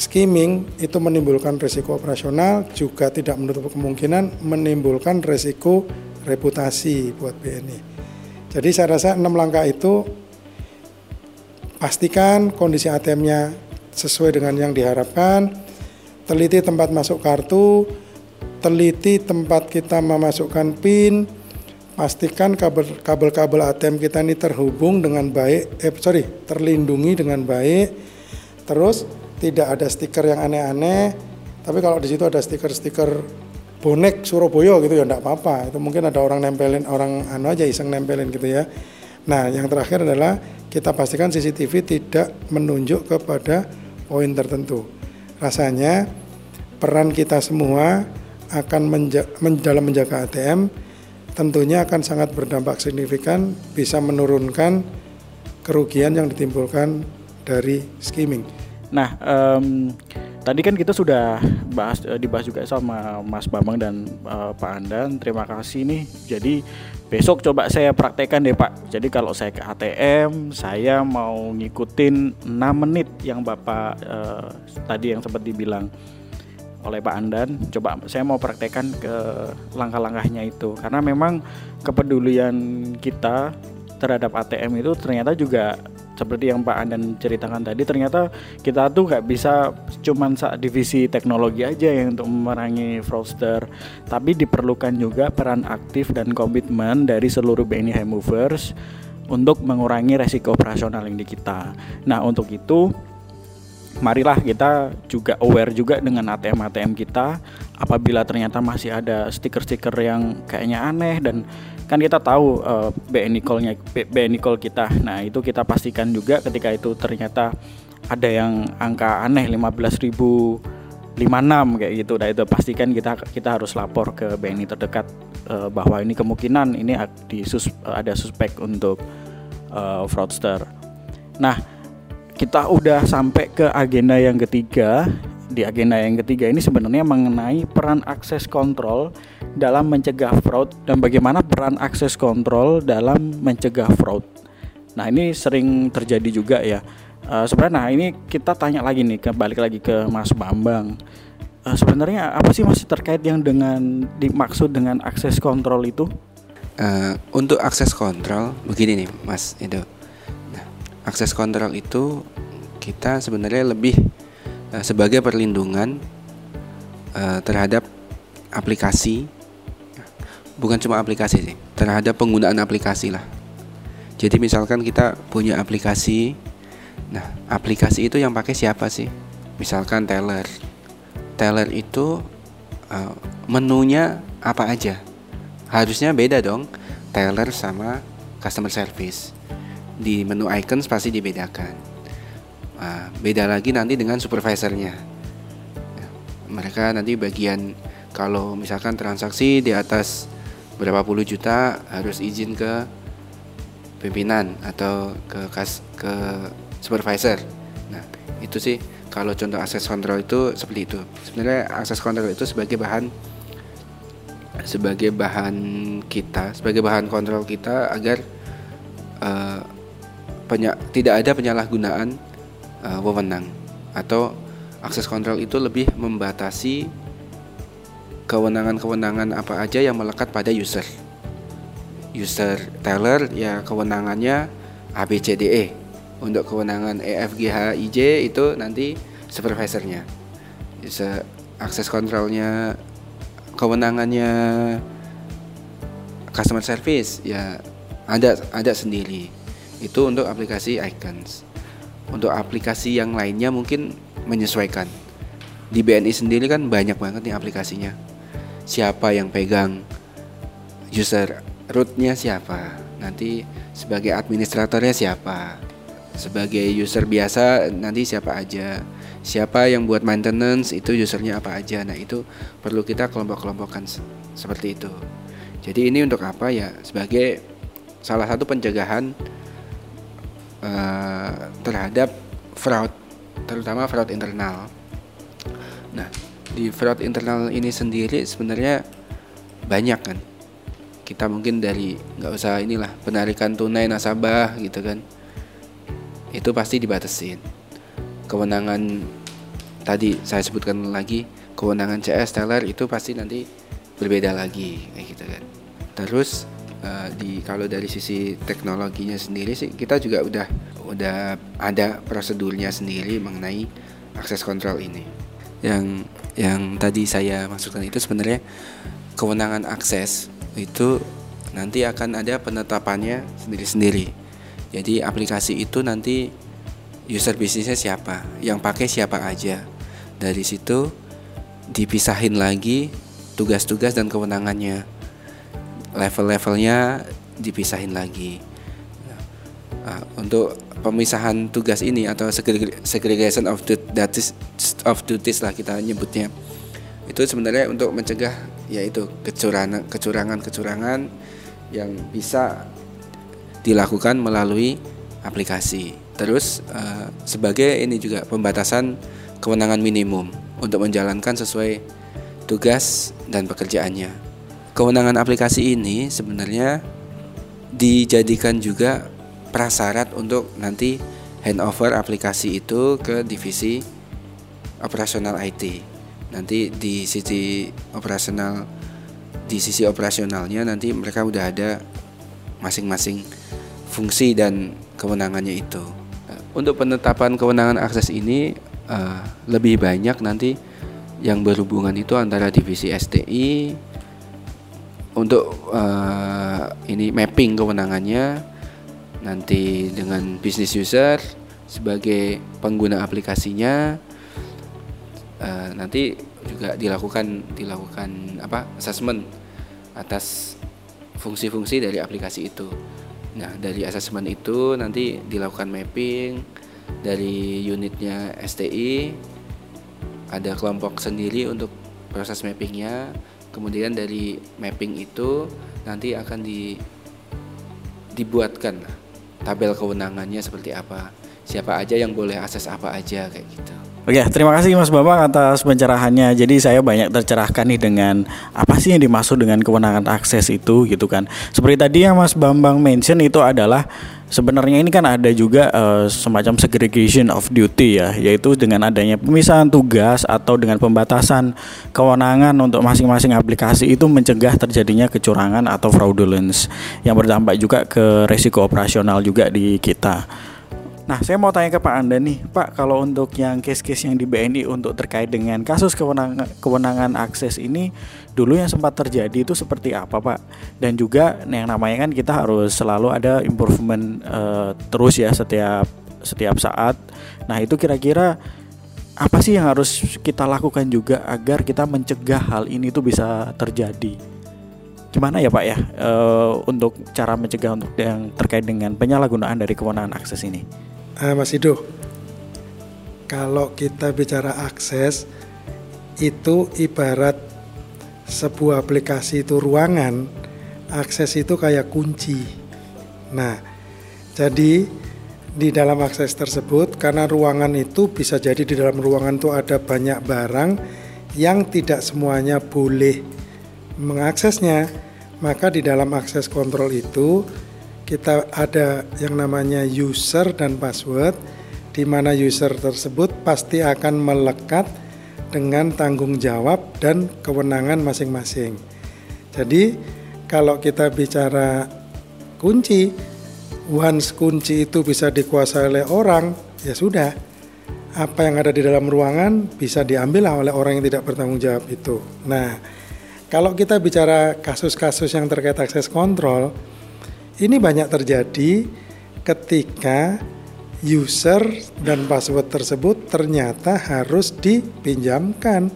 skimming itu menimbulkan risiko operasional juga tidak menutup kemungkinan menimbulkan risiko reputasi buat BNI. Jadi saya rasa enam langkah itu pastikan kondisi ATM-nya sesuai dengan yang diharapkan, teliti tempat masuk kartu, teliti tempat kita memasukkan PIN, pastikan kabel-kabel ATM kita ini terhubung dengan baik, eh sorry, terlindungi dengan baik, terus tidak ada stiker yang aneh-aneh tapi kalau di situ ada stiker-stiker bonek Surabaya gitu ya enggak apa-apa. Itu mungkin ada orang nempelin orang anu aja iseng nempelin gitu ya. Nah yang terakhir adalah kita pastikan CCTV tidak menunjuk kepada poin tertentu. Rasanya peran kita semua akan menja men dalam menjaga ATM tentunya akan sangat berdampak signifikan bisa menurunkan kerugian yang ditimbulkan dari skimming. Nah, um, tadi kan kita sudah bahas uh, dibahas juga sama Mas Bambang dan uh, Pak Andan. Terima kasih nih. Jadi besok coba saya praktekkan deh Pak. Jadi kalau saya ke ATM, saya mau ngikutin 6 menit yang Bapak uh, tadi yang sempat dibilang oleh Pak Andan. Coba saya mau praktekkan ke langkah-langkahnya itu karena memang kepedulian kita terhadap ATM itu ternyata juga seperti yang Pak Andan ceritakan tadi ternyata kita tuh nggak bisa cuman saat divisi teknologi aja yang untuk memerangi fraudster tapi diperlukan juga peran aktif dan komitmen dari seluruh BNI High Movers untuk mengurangi resiko operasional yang di kita. Nah untuk itu marilah kita juga aware juga dengan ATM-ATM kita apabila ternyata masih ada stiker-stiker yang kayaknya aneh dan kan kita tahu uh, BNI call-nya BNI call kita. Nah, itu kita pastikan juga ketika itu ternyata ada yang angka aneh 15.056 kayak gitu. Nah, itu pastikan kita kita harus lapor ke BNI terdekat uh, bahwa ini kemungkinan ini ada suspek untuk uh, fraudster. Nah, kita udah sampai ke agenda yang ketiga di agenda yang ketiga ini sebenarnya mengenai peran akses kontrol dalam mencegah fraud dan bagaimana peran akses kontrol dalam mencegah fraud. Nah ini sering terjadi juga ya. Uh, sebenarnya nah ini kita tanya lagi nih kembali lagi ke Mas Bambang. Uh, sebenarnya apa sih masih terkait yang dengan dimaksud dengan akses kontrol itu? Uh, untuk akses kontrol begini nih Mas itu. Akses kontrol itu kita sebenarnya lebih uh, sebagai perlindungan uh, terhadap aplikasi. Bukan cuma aplikasi sih terhadap penggunaan aplikasi lah. Jadi misalkan kita punya aplikasi nah aplikasi itu yang pakai siapa sih? Misalkan teller. Teller itu uh, menunya apa aja? Harusnya beda dong teller sama customer service di menu icons pasti dibedakan Nah, beda lagi nanti dengan supervisornya. Ya, mereka nanti bagian kalau misalkan transaksi di atas berapa puluh juta harus izin ke pimpinan atau ke kas ke supervisor. Nah, itu sih kalau contoh akses kontrol itu seperti itu. Sebenarnya akses kontrol itu sebagai bahan sebagai bahan kita, sebagai bahan kontrol kita agar uh, tidak ada penyalahgunaan uh, wewenang atau akses kontrol itu lebih membatasi kewenangan-kewenangan apa aja yang melekat pada user. User teller ya kewenangannya ABCDE. Untuk kewenangan EFGHIJ itu nanti supervisornya. Bisa akses kontrolnya kewenangannya customer service ya ada ada sendiri. Itu untuk aplikasi icons untuk aplikasi yang lainnya mungkin menyesuaikan. Di BNI sendiri kan banyak banget nih aplikasinya. Siapa yang pegang user rootnya siapa? Nanti sebagai administratornya siapa? Sebagai user biasa nanti siapa aja? Siapa yang buat maintenance itu usernya apa aja? Nah itu perlu kita kelompok-kelompokkan seperti itu. Jadi ini untuk apa ya? Sebagai salah satu pencegahan uh, terhadap fraud, terutama fraud internal. Nah, di fraud internal ini sendiri sebenarnya banyak kan. Kita mungkin dari nggak usah inilah penarikan tunai nasabah gitu kan. Itu pasti dibatasin. Kewenangan tadi saya sebutkan lagi kewenangan CS teller itu pasti nanti berbeda lagi gitu kan. Terus uh, di kalau dari sisi teknologinya sendiri sih kita juga udah udah ada prosedurnya sendiri mengenai akses kontrol ini. Yang yang tadi saya maksudkan itu sebenarnya kewenangan akses itu nanti akan ada penetapannya sendiri-sendiri. Jadi aplikasi itu nanti user bisnisnya siapa, yang pakai siapa aja. Dari situ dipisahin lagi tugas-tugas dan kewenangannya. Level-levelnya dipisahin lagi. Nah, untuk pemisahan tugas ini atau segregation of duties of duties lah kita nyebutnya. Itu sebenarnya untuk mencegah yaitu kecurangan kecurangan kecurangan yang bisa dilakukan melalui aplikasi. Terus uh, sebagai ini juga pembatasan kewenangan minimum untuk menjalankan sesuai tugas dan pekerjaannya kewenangan aplikasi ini sebenarnya dijadikan juga prasyarat untuk nanti handover aplikasi itu ke divisi operasional IT. Nanti di sisi operasional di sisi operasionalnya nanti mereka udah ada masing-masing fungsi dan kewenangannya itu. Untuk penetapan kewenangan akses ini uh, lebih banyak nanti yang berhubungan itu antara divisi STI untuk uh, ini mapping kewenangannya nanti dengan bisnis user sebagai pengguna aplikasinya uh, nanti juga dilakukan dilakukan apa assessment atas fungsi-fungsi dari aplikasi itu. Nah dari assessment itu nanti dilakukan mapping dari unitnya STI ada kelompok sendiri untuk proses mappingnya. Kemudian dari mapping itu nanti akan di dibuatkan tabel kewenangannya seperti apa siapa aja yang boleh akses apa aja kayak gitu Oke, terima kasih Mas Bambang atas pencerahannya. Jadi saya banyak tercerahkan nih dengan apa sih yang dimaksud dengan kewenangan akses itu gitu kan. Seperti tadi yang Mas Bambang mention itu adalah sebenarnya ini kan ada juga uh, semacam segregation of duty ya, yaitu dengan adanya pemisahan tugas atau dengan pembatasan kewenangan untuk masing-masing aplikasi itu mencegah terjadinya kecurangan atau fraudulence yang berdampak juga ke resiko operasional juga di kita. Nah, saya mau tanya ke Pak Anda nih, Pak, kalau untuk yang case-case yang di BNI untuk terkait dengan kasus kewenangan, kewenangan akses ini, dulu yang sempat terjadi itu seperti apa, Pak? Dan juga yang namanya kan kita harus selalu ada improvement uh, terus ya setiap setiap saat. Nah, itu kira-kira apa sih yang harus kita lakukan juga agar kita mencegah hal ini tuh bisa terjadi? Gimana ya Pak ya uh, untuk cara mencegah untuk yang terkait dengan penyalahgunaan dari kewenangan akses ini? Uh, Mas Ido, kalau kita bicara akses itu ibarat sebuah aplikasi itu ruangan, akses itu kayak kunci. Nah, jadi di dalam akses tersebut karena ruangan itu bisa jadi di dalam ruangan itu ada banyak barang yang tidak semuanya boleh mengaksesnya, maka di dalam akses kontrol itu kita ada yang namanya user dan password di mana user tersebut pasti akan melekat dengan tanggung jawab dan kewenangan masing-masing. Jadi kalau kita bicara kunci, once kunci itu bisa dikuasai oleh orang, ya sudah. Apa yang ada di dalam ruangan bisa diambil oleh orang yang tidak bertanggung jawab itu. Nah, kalau kita bicara kasus-kasus yang terkait akses kontrol, ini banyak terjadi ketika user dan password tersebut ternyata harus dipinjamkan.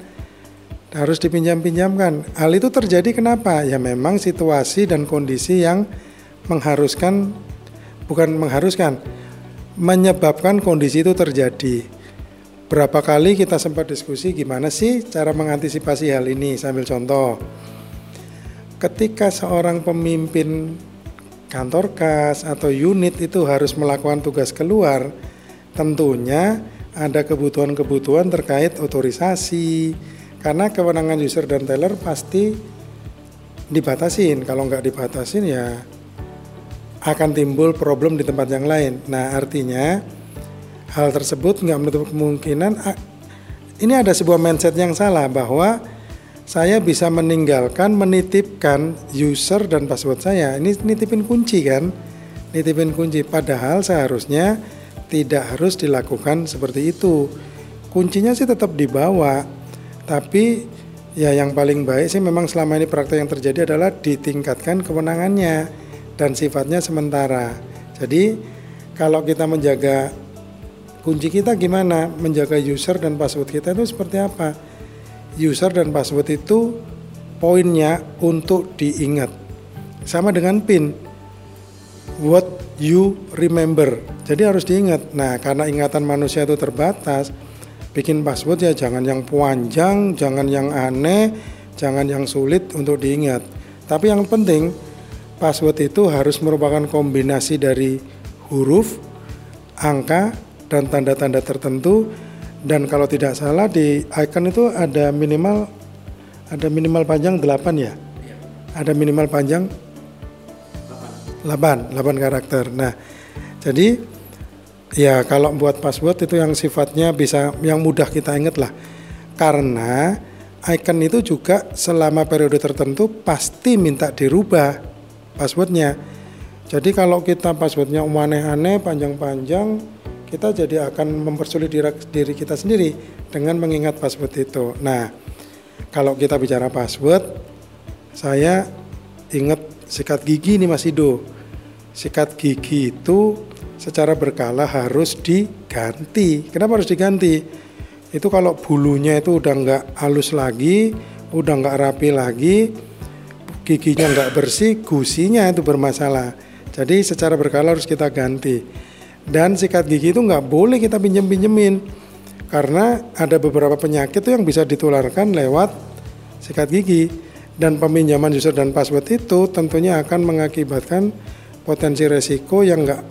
Harus dipinjam-pinjamkan. Hal itu terjadi kenapa? Ya memang situasi dan kondisi yang mengharuskan bukan mengharuskan menyebabkan kondisi itu terjadi. Berapa kali kita sempat diskusi gimana sih cara mengantisipasi hal ini sambil contoh. Ketika seorang pemimpin kantor kas atau unit itu harus melakukan tugas keluar, tentunya ada kebutuhan-kebutuhan terkait otorisasi. Karena kewenangan user dan teller pasti dibatasin. Kalau nggak dibatasin ya akan timbul problem di tempat yang lain. Nah artinya hal tersebut nggak menutup kemungkinan ini ada sebuah mindset yang salah bahwa saya bisa meninggalkan menitipkan user dan password saya. Ini nitipin kunci kan? Nitipin kunci. Padahal seharusnya tidak harus dilakukan seperti itu. Kuncinya sih tetap dibawa. Tapi ya yang paling baik sih memang selama ini praktek yang terjadi adalah ditingkatkan kewenangannya dan sifatnya sementara. Jadi kalau kita menjaga kunci kita gimana? Menjaga user dan password kita itu seperti apa user dan password itu poinnya untuk diingat. Sama dengan PIN. What you remember. Jadi harus diingat. Nah, karena ingatan manusia itu terbatas, bikin password ya jangan yang panjang, jangan yang aneh, jangan yang sulit untuk diingat. Tapi yang penting password itu harus merupakan kombinasi dari huruf, angka, dan tanda-tanda tertentu dan kalau tidak salah di icon itu ada minimal ada minimal panjang 8 ya. Ada minimal panjang 8, 8 karakter. Nah, jadi ya kalau buat password itu yang sifatnya bisa yang mudah kita ingat lah. Karena icon itu juga selama periode tertentu pasti minta dirubah passwordnya. Jadi kalau kita passwordnya aneh-aneh, panjang-panjang, kita jadi akan mempersulit diri, kita sendiri dengan mengingat password itu. Nah, kalau kita bicara password, saya ingat sikat gigi nih Mas Ido. Sikat gigi itu secara berkala harus diganti. Kenapa harus diganti? Itu kalau bulunya itu udah nggak halus lagi, udah nggak rapi lagi, giginya nggak bersih, gusinya itu bermasalah. Jadi secara berkala harus kita ganti. Dan sikat gigi itu nggak boleh kita pinjem-pinjemin karena ada beberapa penyakit itu yang bisa ditularkan lewat sikat gigi dan peminjaman user dan password itu tentunya akan mengakibatkan potensi resiko yang nggak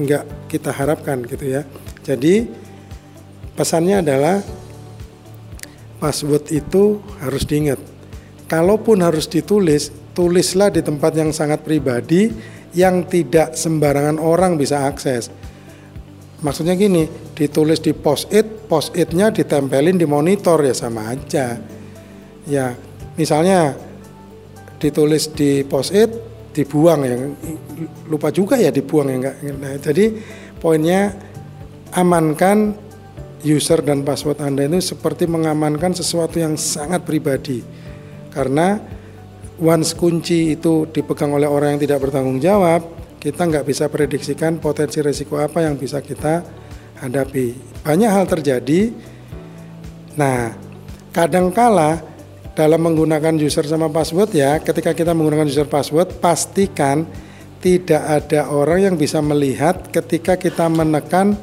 nggak kita harapkan gitu ya. Jadi pesannya adalah password itu harus diingat. Kalaupun harus ditulis, tulislah di tempat yang sangat pribadi yang tidak sembarangan orang bisa akses maksudnya gini ditulis di post it post itnya ditempelin di monitor ya sama aja. Ya misalnya ditulis di post it dibuang ya. Lupa juga ya dibuang ya enggak nah, jadi poinnya amankan user dan password Anda itu seperti mengamankan sesuatu yang sangat pribadi. Karena once kunci itu dipegang oleh orang yang tidak bertanggung jawab kita nggak bisa prediksikan potensi resiko apa yang bisa kita hadapi. Banyak hal terjadi. Nah, kadangkala dalam menggunakan user sama password ya, ketika kita menggunakan user password, pastikan tidak ada orang yang bisa melihat ketika kita menekan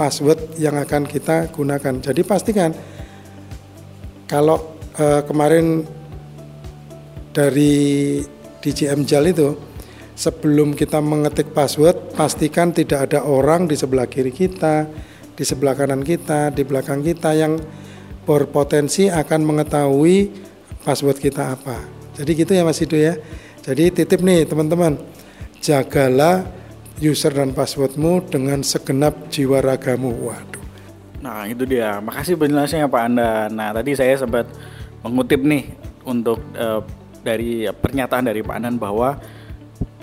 password yang akan kita gunakan. Jadi pastikan kalau eh, kemarin dari DJM JAL itu sebelum kita mengetik password pastikan tidak ada orang di sebelah kiri kita, di sebelah kanan kita, di belakang kita yang berpotensi akan mengetahui password kita apa. Jadi gitu ya Mas Ido ya. Jadi titip nih teman-teman, jagalah user dan passwordmu dengan segenap jiwa ragamu. Waduh. Nah itu dia. Makasih penjelasannya Pak Anda. Nah tadi saya sempat mengutip nih untuk uh, dari pernyataan dari Pak Andan bahwa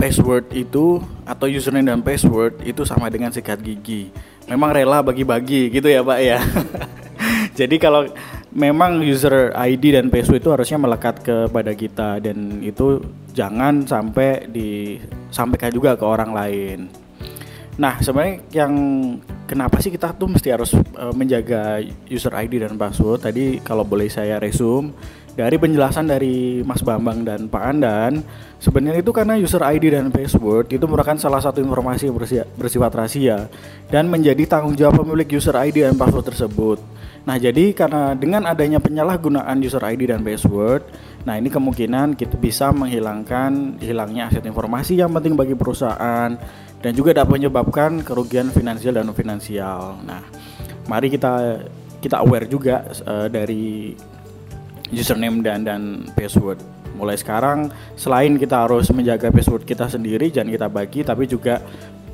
password itu atau username dan password itu sama dengan sikat gigi. Memang rela bagi-bagi gitu ya Pak ya. Jadi kalau memang user ID dan password itu harusnya melekat kepada kita dan itu jangan sampai disampaikan juga ke orang lain. Nah sebenarnya yang kenapa sih kita tuh mesti harus uh, menjaga user ID dan password? Tadi kalau boleh saya resume dari penjelasan dari Mas Bambang dan Pak Andan, sebenarnya itu karena user ID dan password itu merupakan salah satu informasi bersifat rahasia dan menjadi tanggung jawab pemilik user ID dan password tersebut. Nah, jadi karena dengan adanya penyalahgunaan user ID dan password, nah ini kemungkinan kita bisa menghilangkan hilangnya aset informasi yang penting bagi perusahaan dan juga dapat menyebabkan kerugian finansial dan non finansial. Nah, mari kita kita aware juga uh, dari username dan dan password. Mulai sekarang selain kita harus menjaga password kita sendiri jangan kita bagi tapi juga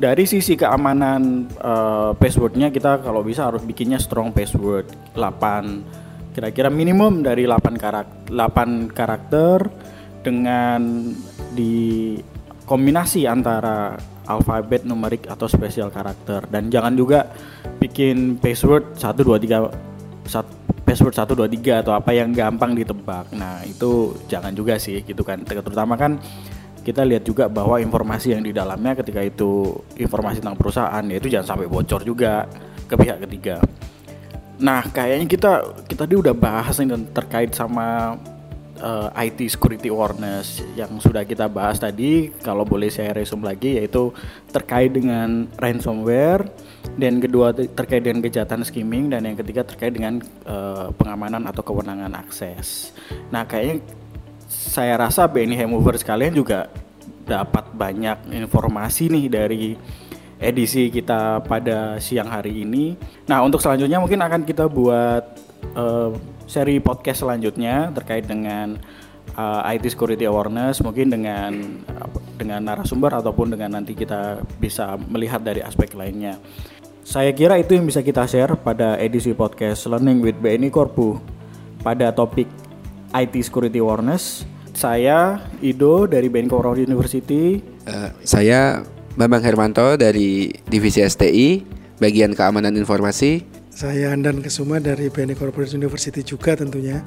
dari sisi keamanan uh, passwordnya kita kalau bisa harus bikinnya strong password 8 kira-kira minimum dari 8 karakter 8 karakter dengan di kombinasi antara alfabet numerik atau spesial karakter dan jangan juga bikin password 1 2 3 password 123 atau apa yang gampang ditebak. Nah, itu jangan juga sih gitu kan. Terutama kan kita lihat juga bahwa informasi yang di dalamnya ketika itu informasi tentang perusahaan ya itu jangan sampai bocor juga ke pihak ketiga. Nah, kayaknya kita kita tadi udah bahas nih terkait sama uh, eh, IT security awareness yang sudah kita bahas tadi. Kalau boleh saya resume lagi yaitu terkait dengan ransomware dan kedua terkait dengan kejahatan skimming dan yang ketiga terkait dengan uh, pengamanan atau kewenangan akses. Nah, kayaknya saya rasa BNI Hemover sekalian juga dapat banyak informasi nih dari edisi kita pada siang hari ini. Nah, untuk selanjutnya mungkin akan kita buat uh, seri podcast selanjutnya terkait dengan uh, IT security awareness mungkin dengan dengan narasumber ataupun dengan nanti kita bisa melihat dari aspek lainnya. Saya kira itu yang bisa kita share pada edisi podcast Learning with BNI Korpu pada topik IT Security Awareness. Saya Ido dari BNI Korpu University. Uh, saya Bambang Hermanto dari Divisi STI, bagian keamanan informasi. Saya Andan Kesuma dari BNI Corporate University juga tentunya.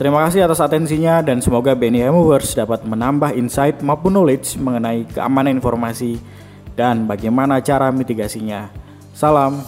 Terima kasih atas atensinya dan semoga BNI Movers dapat menambah insight maupun knowledge mengenai keamanan informasi dan bagaimana cara mitigasinya. Salam.